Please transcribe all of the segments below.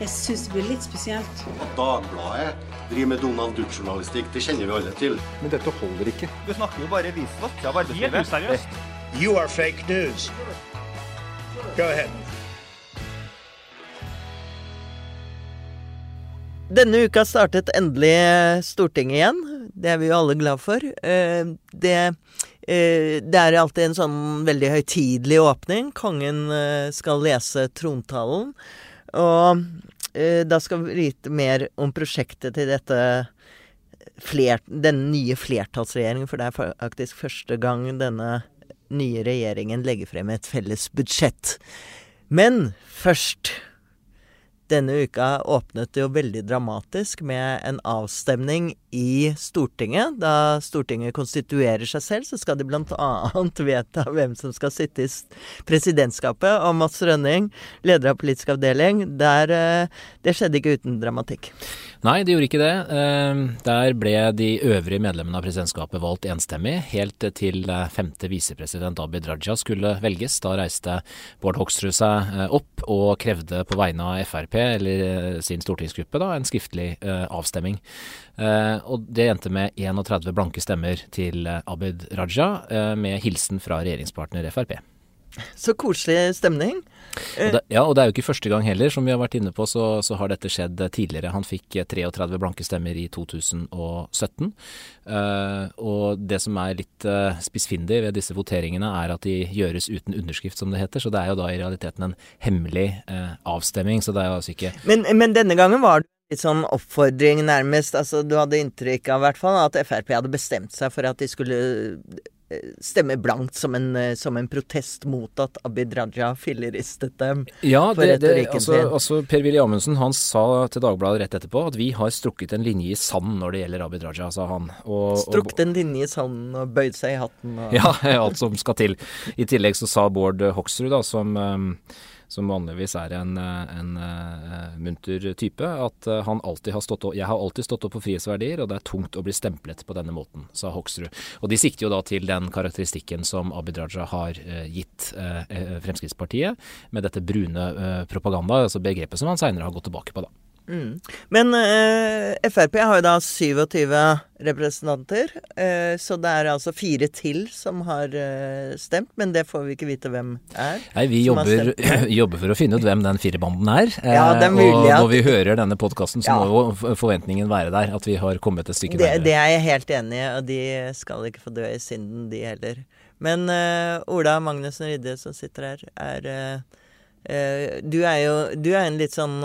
Jeg syns det blir litt spesielt. At Dagbladet driver med Donald Duck-journalistikk, det kjenner vi alle til. Men dette holder ikke. Du snakker jo bare visvask av arbeidslivet. useriøst. You are fake news. Go ahead. Denne uka startet endelig Stortinget igjen. Det er vi jo alle glad for. Eh, Det, eh, det er alltid en sånn veldig høytidelig åpning. Kongen eh, skal lese trontalen. Og eh, da skal vi vite mer om prosjektet til dette flert, denne nye flertallsregjeringen, for det er faktisk første gang denne nye regjeringen legger frem et felles budsjett. Men først denne uka åpnet det jo veldig dramatisk med en avstemning i Stortinget. Da Stortinget konstituerer seg selv, så skal de bl.a. vedta hvem som skal sitte i presidentskapet. Og Mats Rønning, leder av politisk avdeling, der, eh, det skjedde ikke uten dramatikk. Nei, det gjorde ikke det. Eh, Der ble de øvrige medlemmene av presidentskapet valgt enstemmig, helt til eh, femte visepresident Abid Raja skulle velges. Da reiste Bård Hoksrud seg eh, opp og krevde på vegne av Frp, eller eh, sin stortingsgruppe, da, en skriftlig avstemning. Og det endte med 31 blanke stemmer til Abid Raja, med hilsen fra regjeringspartner Frp. Så koselig stemning. Og det, ja, og det er jo ikke første gang heller, som vi har vært inne på, så, så har dette skjedd tidligere. Han fikk eh, 33 blanke stemmer i 2017. Uh, og det som er litt uh, spissfindig ved disse voteringene, er at de gjøres uten underskrift, som det heter. Så det er jo da i realiteten en hemmelig uh, avstemming. Så det er jo altså ikke Men, men denne gangen var det litt sånn oppfordring, nærmest. Altså, du hadde inntrykk av i hvert fall at Frp hadde bestemt seg for at de skulle eh, stemme blankt som en, eh, som en protest mot at Abid Raja filleristet dem. Ja, for det, det, retorikken altså, sin. altså Per-Willy Amundsen han sa til Dagbladet rett etterpå at vi har strukket en linje i sand når det gjelder Abid Raja, sa han. Og, og- Strukket en linje i sanden og bøyd seg i hatten. Og, Ja, alt som skal til. I tillegg så sa Bård Hoksrud, da, som, eh, som vanligvis er en, eh, en eh, munter type, at eh, han alltid har stått opp Jeg har alltid stått opp for frihetsverdier, og det er tungt å bli stemplet på denne måten, sa Hoksrud. Og de sikter jo da til den karakteristikken som Abid Raja har gitt Fremskrittspartiet, med dette brune propaganda, altså begrepet som han seinere har gått tilbake på, da. Mm. Men eh, Frp har jo da 27 representanter, eh, så det er altså fire til som har eh, stemt, men det får vi ikke vite hvem er. Nei, vi jobber, jobber for å finne ut hvem den firebanden er. Ja, det er Eh, mulig og at- når vi hører denne podkasten, så Ja. må jo forventningen være der. At vi har kommet et stykke Det, nærmere. det er jeg helt enig i, og de skal ikke få dø i synden, de heller. Men eh, Ola Magnussen Rydde som sitter her, er eh, Du er jo Du er en litt sånn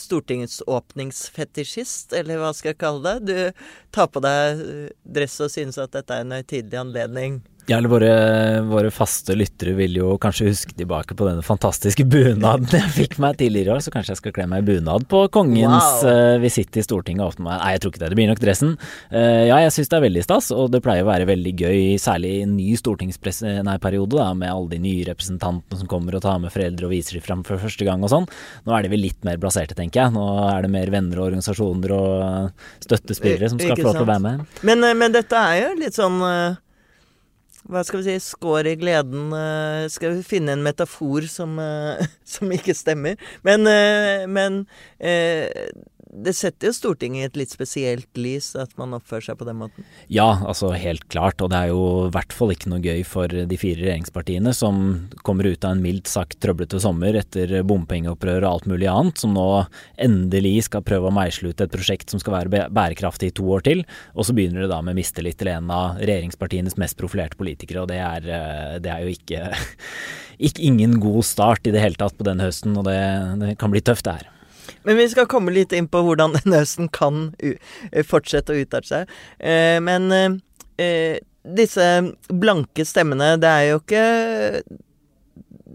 Stortingets åpningsfetisjist, eller hva skal jeg kalle det. Du tar på deg eh, dress og synes at dette er en høytidelig anledning. Ja, eller våre, våre faste lyttere vil jo kanskje huske tilbake på denne fantastiske bunaden jeg fikk meg tidligere i år, så kanskje jeg skal kle meg i bunad på kongens Wow. eh, visitt i Stortinget. åpne meg. Nei, jeg tror ikke det. Det blir nok dressen. Eh, ja, jeg syns det er veldig stas, og det pleier å være veldig gøy, særlig i en ny stortingsperiode, da, med alle de nye representantene som kommer og tar med foreldre og viser dem fram for første gang og sånn. Nå er de vel litt mer blaserte, tenker jeg. Nå er det mer venner og organisasjoner og støttespillere som skal få lov til å være med. Men, eh, men dette er jo litt sånn eh, Hva skal vi si Skår i gleden. eh, Skal vi finne en metafor som, eh, som ikke stemmer? Men, eh, men det setter jo Stortinget i et litt spesielt lys at man oppfører seg på den måten. Ja, altså helt klart, og det er jo i hvert fall ikke noe gøy for de fire regjeringspartiene som kommer ut av en mildt sagt trøblete sommer etter bompengeopprør og alt mulig annet, som nå endelig skal prøve å meisle ut et prosjekt som skal være bærekraftig i to år til, og så begynner det da med mistillit til en av regjeringspartienes mest profilerte politikere, og det er, eh, det er jo ikke, ikke ingen god start i det hele tatt på den høsten, og det, det kan bli tøft det her. Men vi skal komme litt inn på hvordan denne høsten kan u fortsette å utarte seg. Eh, men eh, eh, disse blanke stemmene, det er jo ikke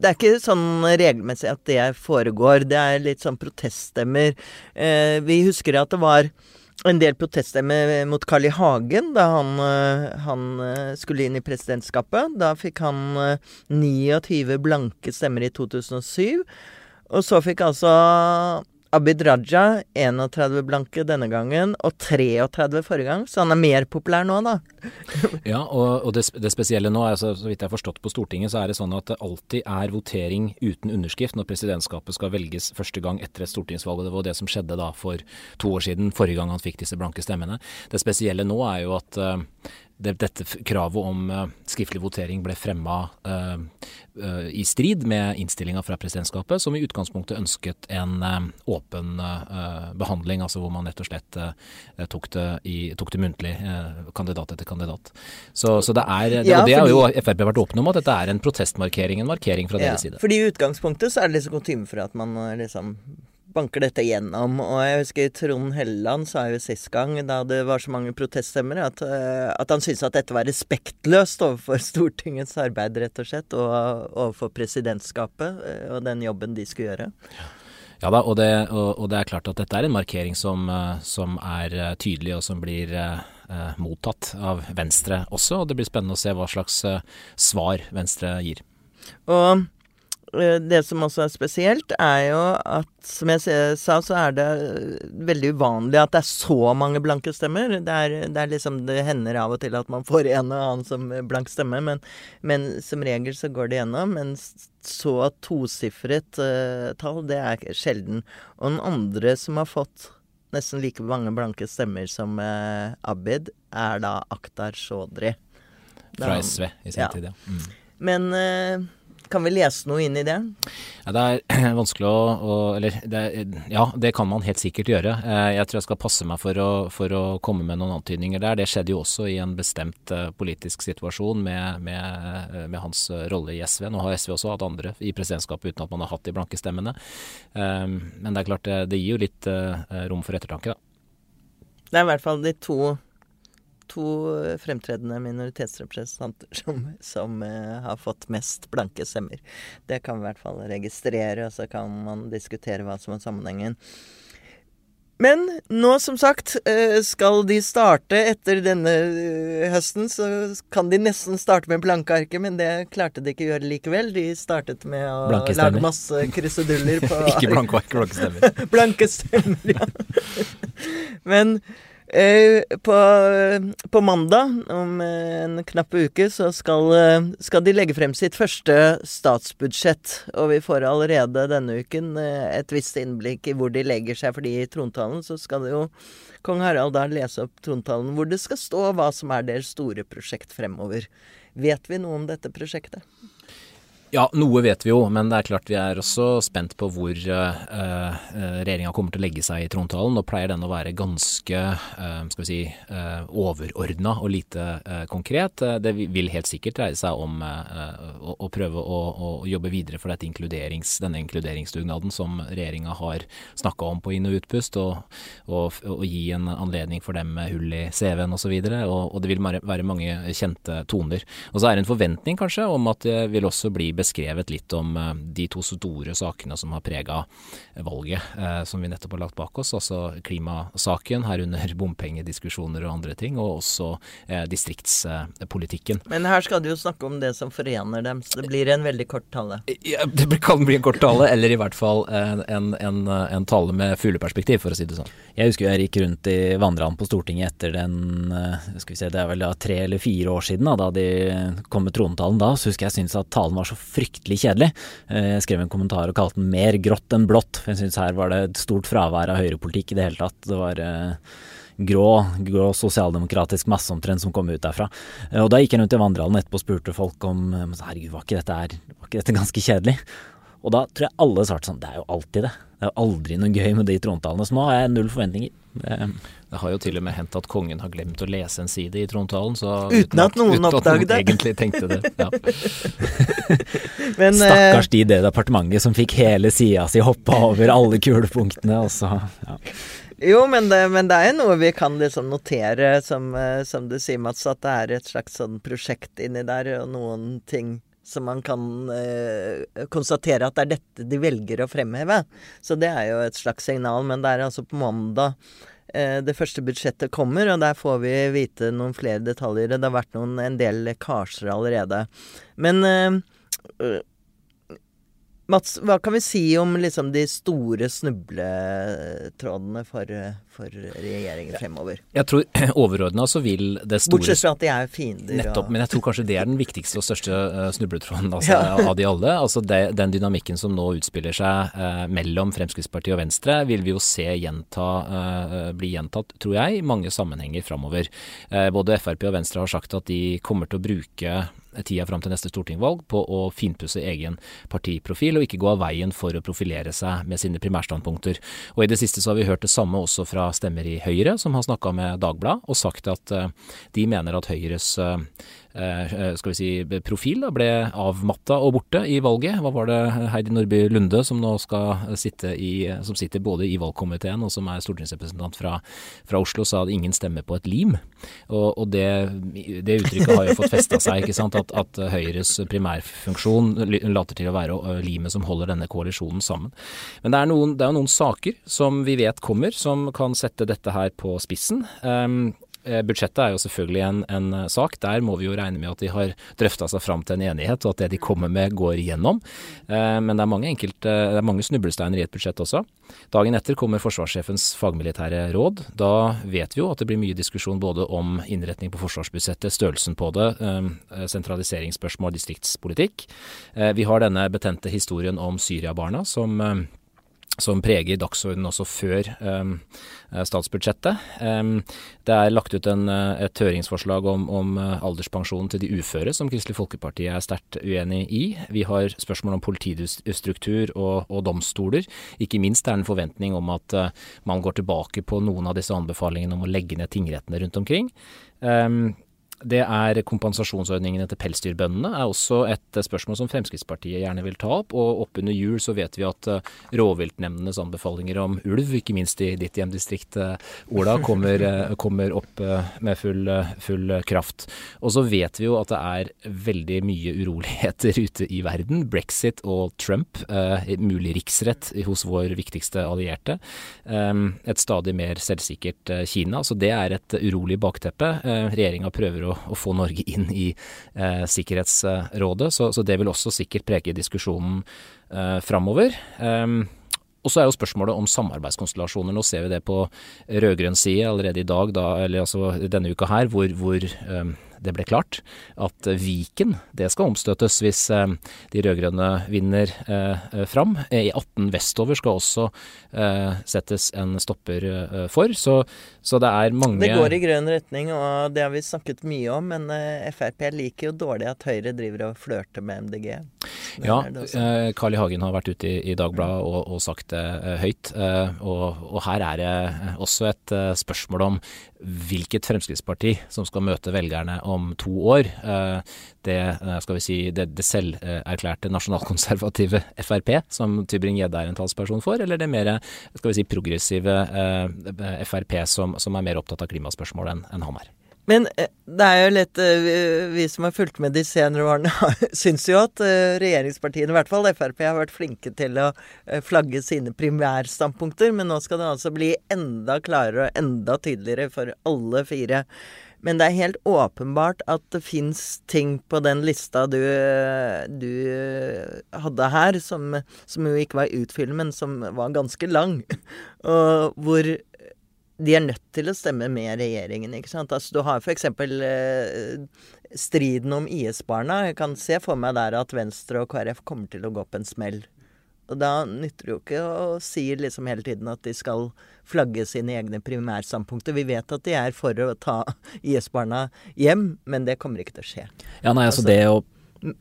det er ikke sånn regelmessig at det foregår. Det er litt sånn proteststemmer. Eh, vi husker at det var en del proteststemmer mot Carl I. Hagen da han, eh, han eh, skulle inn i presidentskapet. Da fikk han eh, 29 blanke stemmer i 2007. Og så fikk altså Abid Raja 31 blanke denne gangen, og 33 forrige gang, så han er mer populær nå, da. Ja, og, og det, det, spesielle nå, er, så, så vidt jeg har forstått på Stortinget, så er det sånn at det alltid er votering uten underskrift når presidentskapet skal velges første gang etter et stortingsvalg. og Det var det som skjedde da for to år siden, forrige gang han fikk disse blanke stemmene. Det spesielle nå er jo at uh, det, dette kravet om uh, skriftlig votering ble fremma uh, uh, i strid med innstillinga fra presidentskapet, som i utgangspunktet ønsket en åpen behandling, altså hvor man rett og slett tok, det i, tok, det muntlig, kandidat etter kandidat. Så, så det er, det, ja, og det har jo Frp vært åpne om, at dette er en protestmarkering, en markering fra ja, deres side. Fordi i utgangspunktet så er det liksom kutyme for at man liksom banker dette gjennom. Og jeg husker Trond Helleland sa jo sist gang, da det var så mange proteststemmer, at, eh, at han syntes at dette var respektløst overfor Stortingets arbeid, rett og slett, og overfor presidentskapet eh, og den jobben de skulle gjøre. Ja da, og det, og, og det, er klart at dette er en markering som, eh, som er tydelig, og som blir eh, mottatt av Venstre også. Og det blir spennende å se hva slags eh, svar Venstre gir. Og det som også er spesielt, er jo at som jeg sa, så er det veldig uvanlig at det er så mange blanke stemmer. Det, er, det, er liksom, det hender av og til at man får en og annen som blank stemme, men, men som regel så går det gjennom. Men så tosifret uh, tall, det er sjelden. Og den andre som har fått nesten like mange blanke stemmer som uh, Abid, er da Akhtar Chaudhry. Fra SV i sin ja. tid, ja. Mm. Men uh, kan vi lese noe inn i det? Ja, det er vanskelig å, å Eller det, ja, det kan man helt sikkert gjøre. Eh, jeg tror jeg skal passe meg for å, for å komme med noen antydninger der. Det skjedde jo også i en bestemt uh, politisk situasjon med, med, eh, med, hans rolle i SV. Nå har SV også hatt andre i presidentskapet uten at man har hatt de blanke stemmene. Men det er klart, det, det gir jo litt rom for ettertanke, da. Det er i hvert fall de to to fremtredende minoritetsrepresentanter som, som uh, har fått mest blanke stemmer. Det kan vi i hvert fall registrere, og så kan man diskutere hva som er sammenhengen. Men nå, som sagt, uh, skal de starte etter denne uh, høsten, så kan de nesten starte med blanke arket, men det klarte de ikke å gjøre likevel. De startet med å lage masse kruseduller på Ikke blanke ark, blanke stemmer. blanke stemmer, ja. men Eh, på, på, mandag, om en knapp uke, så skal, eh, skal, de legge frem sitt første statsbudsjett. Og vi får allerede denne uken eh, et visst innblikk i hvor de legger seg. fordi i trontalen så skal jo kong Harald da lese opp trontalen hvor det skal stå hva som er deres store prosjekt fremover. Vet vi noe om dette prosjektet? Ja, noe vet vi jo, men det er klart vi er også spent på hvor uh, regjeringa kommer til å legge seg i trontalen. Nå pleier den å være ganske uh, skal vi si, uh, overordna og lite konkret. Det vil helt sikkert dreie seg om å, å, prøve å, å, jobbe videre for inkluderings, denne inkluderingsdugnaden som regjeringa har snakka om på inn- og utpust, og, og, og, gi en anledning for dem med hull i CV-en osv. Og, og, og det vil være mange kjente toner. Og så er det en forventning kanskje om at det vil også bli beskrevet litt om eh, de to store sakene som har prega valget eh, som vi nettopp har lagt bak oss. Altså klimasaken, herunder bompengediskusjoner og andre ting, og også eh, distriktspolitikken. Men her skal du jo snakke om det som forener dem, så det blir en veldig kort tale. Ja, det kan bli en kort tale, eller i hvert fall en, en, en tale med fugleperspektiv, for å si det sånn. Jeg husker jeg gikk rundt i vandrehallen på Stortinget etter den skal vi se, Det er vel da tre eller fire år siden da, da de kom med trontalen da. Så husker jeg syntes at talen var så fryktelig kjedelig. Eh, jeg skrev en kommentar og kalte den 'mer grått enn blått'. For jeg syns her var det et stort fravær av høyrepolitikk i det hele tatt. Det var eh, grå, grå sosialdemokratisk masse omtrent som kom ut derfra. Eh, og da gikk jeg rundt i vandrehallen etterpå og spurte folk om herregud, var ikke dette, her, var ikke dette ganske kjedelig? Og da tror jeg alle svarte sånn, det er jo alltid det. Det er jo aldri noe gøy med de trontalene. Så nå har jeg null forventninger. Det, det har jo til og med hendt at kongen har glemt å lese en side i trontalen. Så, uten, at noen oppdaget det. egentlig tenkte det. Ja. Men, Stakkars de i det departementet som fikk hele sida si hoppa over alle kulepunktene. Og så, ja. Jo, men det, men det, er noe vi kan liksom notere, som, eh, som, du sier, Mats, at det er et slags sånn prosjekt inni der, og noen ting som man kan eh, konstatere at det er dette de velger å fremheve. Så det er jo et slags signal, men det er altså på mandag Eh, det første budsjettet kommer, og der får vi vite noen flere detaljer. Det har vært noen, en del lekkasjer allerede. Men øh, Mats, hva kan vi si om liksom de store snubletrådene for, for regjeringen fremover? Jeg tror overordna så vil det store Bortsett fra at de er fiender. Nettopp, og... men jeg tror kanskje det er den viktigste og største uh, snubletråden altså, ja. av de alle. Altså det, Den dynamikken som nå utspiller seg eh, mellom Fremskrittspartiet og Venstre, vil vi jo se gjenta, eh, bli gjentatt, tror jeg, i mange sammenhenger framover. både Frp og Venstre har sagt at de kommer til å bruke tida fram til neste stortingvalg på å finpusse egen partiprofil, og ikke gå av veien for å profilere seg med sine primærstandpunkter. Og I det siste så har vi hørt det samme også fra stemmer i Høyre, som har snakka med Dagbladet og sagt at uh, de mener at Høyres Eh, skal vi si, profil da, ble avmatta og borte i valget. Hva var det Heidi Nordby Lunde, som nå skal sitte i, som sitter både i valgkomiteen og som er stortingsrepresentant fra, fra Oslo, sa at ingen stemmer på et lim. Og, og det, det, uttrykket har jo fått festa seg, ikke sant. At, at Høyres primærfunksjon later til å være limet som holder denne koalisjonen sammen. Men det er, noen, er noen saker som vi vet kommer, som kan sette dette her på spissen. Um, Eh, budsjettet er jo selvfølgelig en, en, eh, sak. Der må vi jo regne med at de har drøfta seg fram til en enighet, og at det de kommer med går igjennom. Eh, men det er mange, enkelte, det er mange snublesteiner i et budsjett også. Dagen etter kommer forsvarssjefens fagmilitære råd. Da vet vi jo at det blir mye diskusjon både om innretning på forsvarsbudsjettet, størrelsen på det, sentraliseringsspørsmål, distriktspolitikk. Vi har denne betente historien om Syria-barna som som preger dagsordenen også før um, statsbudsjettet. Um, det er lagt ut en, eh, et høringsforslag om, om alderspensjonen til de uføre, som Kristelig Folkeparti er sterkt uenig i. Vi har spørsmål om politistruktur og, og domstoler. Ikke minst er det en forventning om at uh, man går tilbake på noen av disse anbefalingene om å legge ned tingrettene rundt omkring. Um, det er kompensasjonsordningene til pelsdyrbøndene er også et eh, spørsmål som Fremskrittspartiet gjerne vil ta opp. Og oppunder jul så vet vi at eh, rovviltnemndenes anbefalinger om ulv, ikke minst i ditt hjemdistrikt eh, Ola, kommer, kommer opp med full, full, kraft. Og så vet vi jo at det er veldig mye uroligheter ute i verden. Brexit og Trump, mulig riksrett hos vår viktigste allierte. Et stadig mer selvsikkert Kina. Så det er et urolig bakteppe. Regjeringa prøver å å, få Norge inn i eh, Sikkerhetsrådet. Så, så, det vil også sikkert prege diskusjonen eh, framover. Um, og så er jo spørsmålet om samarbeidskonstellasjoner. Nå ser vi det på rød-grønn side allerede i dag, da, eller altså denne uka her, hvor, hvor um, det ble klart at Viken det skal omstøtes hvis eh, de rød-grønne vinner eh, fram. E18 vestover skal også eh, settes en stopper for. Så, så, det er mange Det går i grønn retning, og det har vi snakket mye om. Men Frp liker jo dårlig at Høyre driver og flørter med MDG. Ja, Carl I. Hagen har vært ute i, i Dagbladet og, og, sagt det høyt. Og, og, her er det også et spørsmål om hvilket Fremskrittsparti som skal møte velgerne om to år. Eh, det eh, skal vi si, det, det selverklærte nasjonalkonservative Frp, som Tybring-Gjedde er en talsperson for, eller det mer skal vi si, progressive eh, Frp, som, som er mer opptatt av klimaspørsmål enn en han er. Men det er jo litt Vi som har fulgt med de senere årene, syns jo at regjeringspartiene, i hvert fall Frp, har vært flinke til å flagge sine primærstandpunkter. Men nå skal det altså bli enda klarere og enda tydeligere for alle fire. Men det er helt åpenbart at det fins ting på den lista du, du hadde her, som, som, jo ikke var utfyllende, men som var ganske lang. Og hvor de er nødt til å stemme med regjeringen, ikke sant. Altså, du har f.eks. Eh, striden om IS-barna. Jeg kan se for meg der at Venstre og KrF kommer til å gå opp en smell. Og da nytter det jo ikke å si liksom hele tiden at de skal flagge sine egne primærstandpunkter. Vi vet at de er for å ta IS-barna hjem, men det kommer ikke til å skje. Ja, nei, altså, altså det å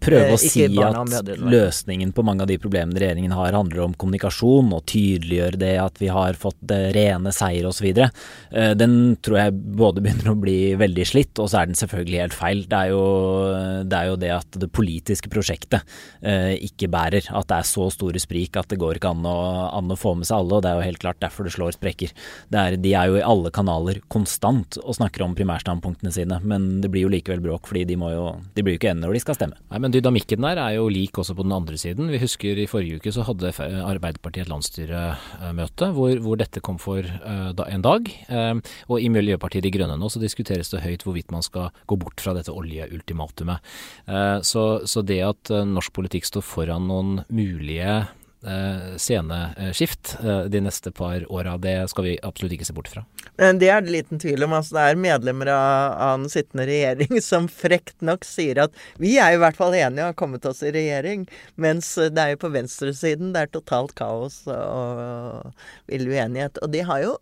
prøve å si at løsningen på mange av de problemene regjeringen har, handler om kommunikasjon og tydeliggjøre det at vi har fått rene seier osv. Eh, den tror jeg både begynner å bli veldig slitt, og så er den selvfølgelig helt feil. Det er jo det, er jo det at det politiske prosjektet eh, ikke bærer. At det er så store sprik at det går ikke an å, an å få med seg alle. og Det er jo helt klart derfor det slår sprekker. Det er, de er jo i alle kanaler konstant og snakker om primærstandpunktene sine, men det blir jo likevel bråk fordi de, må jo, de blir jo ikke enige når de skal stemme. Nei, men Dynamikken der er jo lik også på den andre siden. Vi husker i forrige uke så hadde Arbeiderpartiet et landsstyremøte hvor, hvor, dette kom for uh, en dag. Uh, og i Miljøpartiet De Grønne nå så diskuteres det høyt hvorvidt man skal gå bort fra dette oljeultimatumet. Uh, så, så det at norsk politikk står foran noen mulige eh, sceneskift eh, de neste par åra. Det skal vi absolutt ikke se bort fra. Det er det liten tvil om. Altså, det er medlemmer av, av den sittende regjering som frekt nok sier at vi er i hvert fall enige og har kommet oss i regjering, mens det er jo på venstresiden det er totalt kaos og vill uenighet. Og de har jo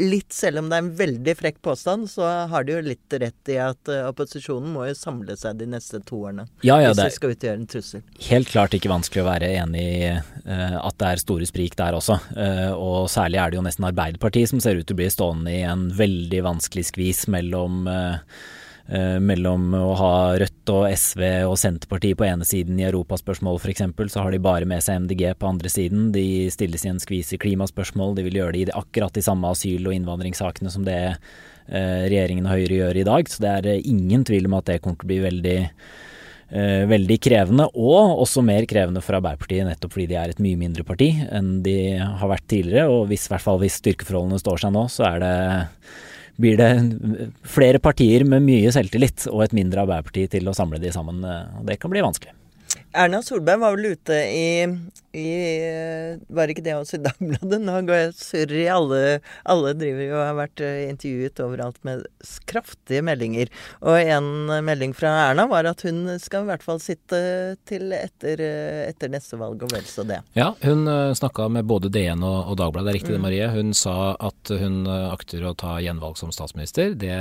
litt, selv om det er en veldig frekk påstand, så har de jo litt rett i at uh, opposisjonen må jo samle seg de neste to årene. Ja, ja, hvis de skal utgjøre en trussel. Helt klart ikke vanskelig å være enig i uh, at det er store sprik der også. Uh, og særlig er det jo nesten Arbeiderpartiet som ser ut til å bli stående i en veldig vanskelig skvis mellom Eh, mellom å ha Rødt og SV og Senterpartiet på ene siden i europaspørsmål f.eks., så har de bare med seg MDG på andre siden. De stilles i en skvis i klimaspørsmål. De vil gjøre det i akkurat de samme asyl- og innvandringssakene som det eh, regjeringen og Høyre gjør i dag. Så det er eh, ingen tvil om at det kommer til å bli veldig veldig krevende, og også mer krevende for Arbeiderpartiet nettopp fordi de er et mye mindre parti enn de har vært tidligere. Og hvis, i hvert fall hvis styrkeforholdene står seg nå, så er det blir det flere partier med mye selvtillit og et mindre Arbeiderparti til å samle de sammen. og Det kan bli vanskelig. Erna Solberg var vel ute i i Var ikke det også i Dagbladet? Nå går jeg surr i alle Alle driver jo og har vært eh, intervjuet overalt med kraftige meldinger. Og en melding fra Erna var at hun skal i hvert fall sitte til etter, eh, etter neste valg, og vel så det. Ja, hun eh, snakka med både DN og, og Dagbladet, det er riktig det, mm. Marie. Hun sa at hun akter å ta gjenvalg som statsminister. Det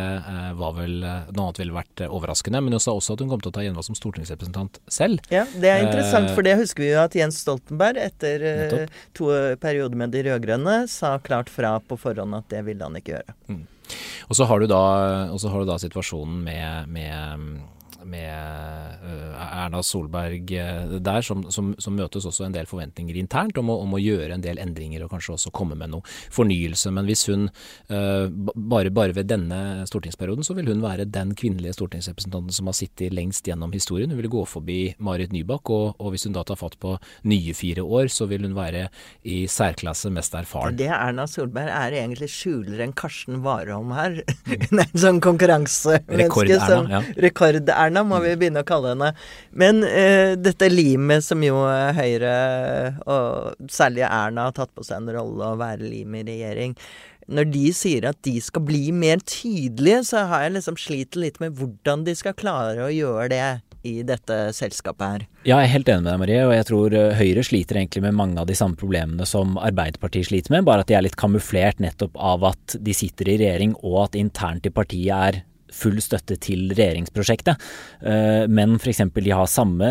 var vel Noe annet ville vært overraskende. Men hun sa også at hun kom til å ta gjenvalg som stortingsrepresentant selv. Ja, det er interessant, for det husker vi jo at Jens Stoltenberg etter uh, to perioder med de rød-grønne sa klart fra på forhånd at det ville han ikke gjøre. Mm. Og så har, har, du da situasjonen med, med med eh, Erna Solberg eh, der, som, som, som, møtes også en del forventninger internt om å, om å, gjøre en del endringer og kanskje også komme med noe fornyelse. Men hvis hun eh, bare, bare ved denne stortingsperioden, så vil hun være den kvinnelige stortingsrepresentanten som har sittet lengst gjennom historien. Hun vil gå forbi Marit Nybakk, og, og hvis hun da tar fatt på nye fire år, så vil hun være i særklasse mest erfaren. Det Erna Solberg er egentlig skjuler enn Karsten Warholm her. Er en sånn konkurransemenneske Rekord-Erna. Ja. Rekord-Erna Erna, må vi begynne å kalle henne. Men uh, dette limet som jo Høyre, og særlig Erna, har tatt på seg en rolle å være lim i regjering når de sier at de skal bli mer tydelige, så har jeg liksom slitt litt med hvordan de skal klare å gjøre det i dette selskapet her. Ja, jeg er helt enig med deg, Marie. Og jeg tror eh, Høyre sliter egentlig med mange av de samme problemene som Arbeiderpartiet sliter med, bare at de er litt kamuflert nettopp av at de sitter i regjering og at internt i partiet er full støtte til regjeringsprosjektet. Eh, men f.eks. de har samme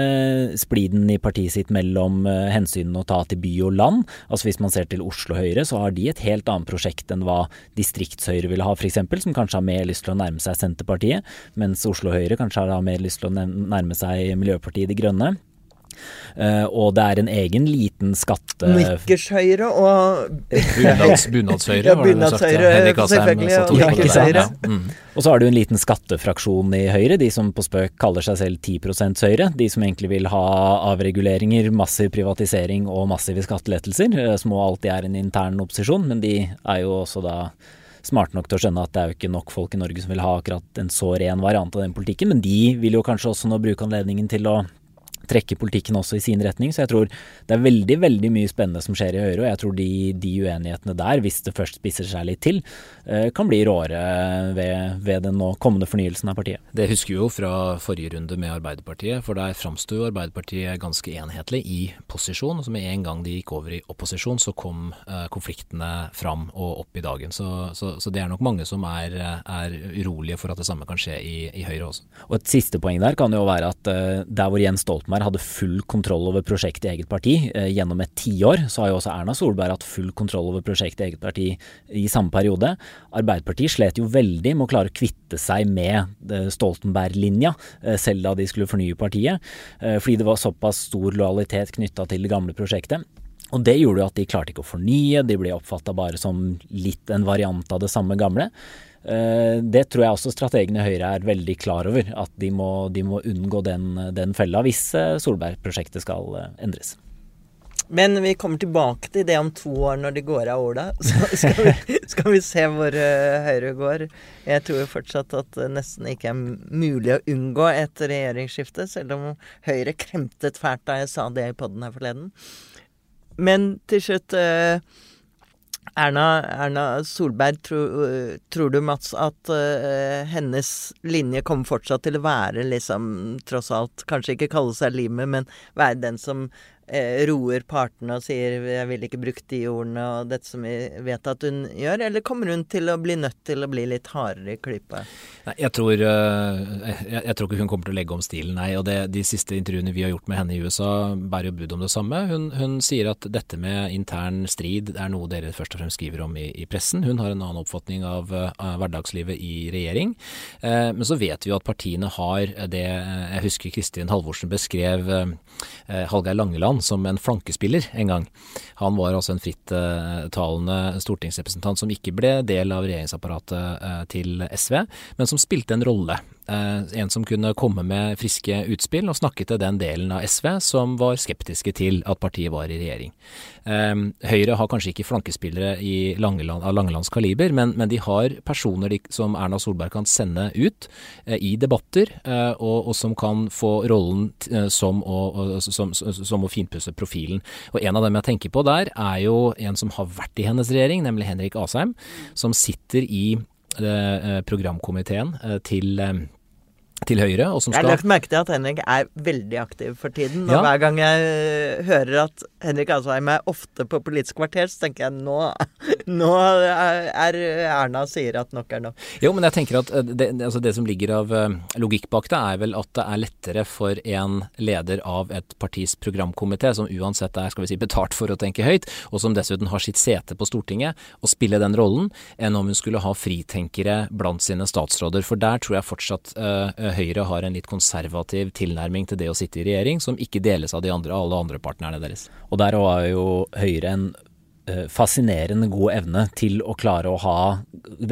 spliden i partiet sitt mellom eh, hensynene å ta til by og land. Altså Hvis man ser til Oslo Høyre, så har de et helt annet prosjekt enn hva Distriktshøyre ville ha, f.eks. Som kanskje har mer lyst til å nærme seg Senterpartiet, mens Oslo Høyre kanskje har mer lyst til å nærme seg Miljøpartiet De Grønne. Uh, og det er en egen liten skatte... Nikkershøyre og Bunads, Bunadshøyre, ja, bunadshøyre, selvfølgelig. Ja, ikke sant? Ja. Mm. Og så har du en liten skattefraksjon i Høyre, de som på spøk kaller seg selv 10% Høyre. De som egentlig vil ha avreguleringer, massiv privatisering og massive skattelettelser. Eh, som alltid er en intern opposisjon, men de er jo også da smarte nok til å skjønne at det er jo ikke nok folk i Norge som vil ha akkurat en så ren variant av den politikken. Men de vil jo kanskje også nå bruke anledningen til å trekke politikken også i sin retning. Så jeg tror det er veldig veldig mye spennende som skjer i Høyre. Og jeg tror de, de uenighetene der, hvis det først spisser seg litt til, eh, kan bli råere ved, ved den nå kommende fornyelsen av partiet. Det husker vi jo fra forrige runde med Arbeiderpartiet, for der framsto jo Arbeiderpartiet ganske enhetlig i posisjon. Og så med en gang de gikk over i opposisjon, så kom eh, konfliktene fram og opp i dagen. Så, så, så, det er nok mange som er, er, urolige for at det samme kan skje i, i Høyre også. Og et siste poeng der kan jo være at uh, der hvor Jens Stoltenberg Stoltenberg hadde full kontroll over prosjektet i eget parti eh, gjennom et tiår, så har jo også Erna Solberg hatt full kontroll over prosjektet i eget parti i samme periode. Arbeiderpartiet slet jo veldig med å klare å kvitte seg med eh, Stoltenberg-linja, eh, selv da de skulle fornye partiet, fordi det var såpass stor lojalitet knytta til det gamle prosjektet. Og det gjorde jo at de klarte ikke å fornye, de ble oppfatta bare som litt en variant av det samme gamle. Eh, det tror jeg også strategene i Høyre er veldig klar over, at de må, de må unngå den, den fella hvis eh, Solberg-prosjektet skal eh, endres. Men vi kommer tilbake til det om to år når de går av Ola. Så skal vi, skal vi se hvor Høyre går. Jeg tror fortsatt at det nesten ikke er mulig å unngå et regjeringsskifte, selv om Høyre kremtet fælt da jeg sa det i poden her forleden. Men til slutt Erna, Erna, Solberg, tro, tror du Mats at uh, hennes linje kommer fortsatt til å være liksom, tross alt, kanskje ikke kalle seg limet, men være den som eh, roer partene og sier 'jeg vil ikke bruke de ordene' og dette som vi vet at hun gjør, eller kommer hun til å bli nødt til å bli litt hardere i klypa? Jeg tror, eh, jeg, jeg tror ikke hun kommer til å legge om stilen, nei. Og det, de siste intervjuene vi har gjort med henne i USA, bærer jo bud om det samme. Hun, hun, sier at dette med intern strid er noe dere først og fremst skriver om i, i pressen. Hun har en annen oppfatning av, av hverdagslivet i regjering. Eh, men så vet vi jo at partiene har det Jeg husker Kristin Halvorsen beskrev eh, Hallgeir Langeland som en flankespiller en gang. Han var altså en frittalende stortingsrepresentant som ikke ble del av regjeringsapparatet eh, til SV, men som spilte en rolle. Eh, en som kunne komme med friske utspill og snakke til den delen av SV som var skeptiske til at partiet var i regjering. Eh, Høyre har kanskje ikke flankespillere Langeland, av Langelands kaliber, men, men, de har personer de, som Erna Solberg kan sende ut eh, i debatter, og, og, som kan få rollen som å, som, som å finpusse profilen. Og En av dem jeg tenker på der, er jo en som har vært i hennes regjering, nemlig Henrik Asheim, som sitter i programkomiteen til til Høyre. Og som skal... Jeg har lagt merke til at Henrik er veldig aktiv for tiden. Og ja. hver gang jeg eh, hører at Henrik Asheim er ofte på Politisk kvarter, så tenker jeg nå, nå er Erna sier at nok er nok. Jo, men jeg tenker at eh, det, altså det som ligger av eh, logikk bak det, er vel at det er lettere for en leder av et partis programkomité, som uansett er skal vi si, betalt for å tenke høyt, og som dessuten har sitt sete på Stortinget, å spille den rollen, enn om hun skulle ha fritenkere blant sine statsråder. For der tror jeg fortsatt uh, Høyre har en litt konservativ tilnærming til det å sitte i regjering, som ikke deles av de andre, alle andre partnerne deres. Og der har jo Høyre en eh, fascinerende god evne til å klare å ha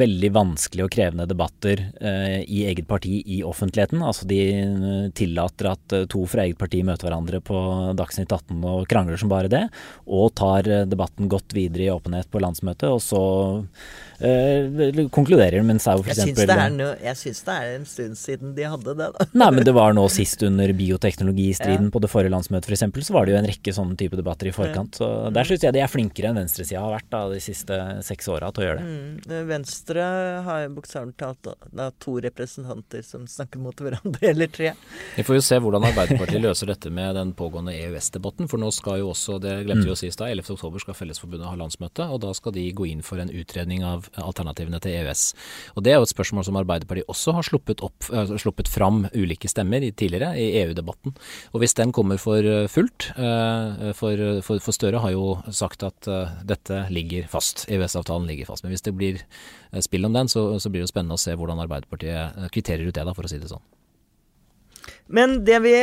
veldig vanskelige og krevende debatter eh, i eget parti i offentligheten. Altså de eh, tillater at to fra eget parti møter hverandre på Dagsnytt 18 og krangler som bare det, og tar debatten godt videre i åpenhet på landsmøtet, og så uh, konkluderer med Sau f.eks. Jeg syns det, er en stund siden de hadde det, da. Nei, men det var nå sist under bioteknologistriden ja. på det forrige landsmøtet f.eks., så var det jo en rekke sånne type debatter i forkant. Så der syns jeg de er flinkere enn venstresida har vært da, de siste seks åra til å gjøre det. Mm, Venstre har bokstavelig talt da, to representanter som snakker mot hverandre, eller tre. Vi får jo se hvordan Arbeiderpartiet løser dette med den pågående EØS-debatten. For nå skal jo også, det glemte vi å si i stad, 11.10 skal Fellesforbundet ha landsmøte. Og da skal de gå inn for en utredning av alternativene til EØS. Og Det er jo et spørsmål som Arbeiderpartiet også har sluppet, opp, uh, sluppet fram ulike stemmer i, tidligere i EU-debatten. Og Hvis den kommer for uh, fullt, uh, for, for, for, Støre har jo sagt at dette ligger fast, EØS-avtalen ligger fast. Men hvis det blir spill om den, så, så blir det jo spennende å se hvordan Arbeiderpartiet kvitterer ut det, da, for å si det sånn. Men det vi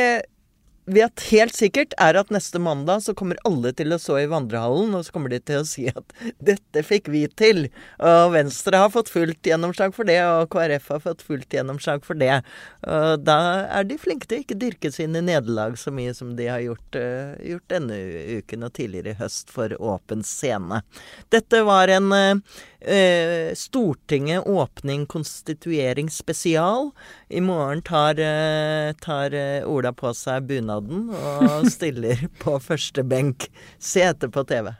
vet helt sikkert, er at neste mandag så kommer alle til å stå i vandrehallen, og så kommer de til å si at 'dette fikk vi til'. Og Venstre har fått fullt gjennomslag for det, og KrF har fått fullt gjennomslag for det. Og da er de flinke til å ikke dyrke sine nederlag så mye som de har gjort, uh, gjort, denne uken og tidligere i høst for Åpen scene. Dette var en uh, Stortinget åpning konstituering spesial. I morgen tar, eh, tar Ola på seg bunaden og stiller på første benk. Se etter på TV.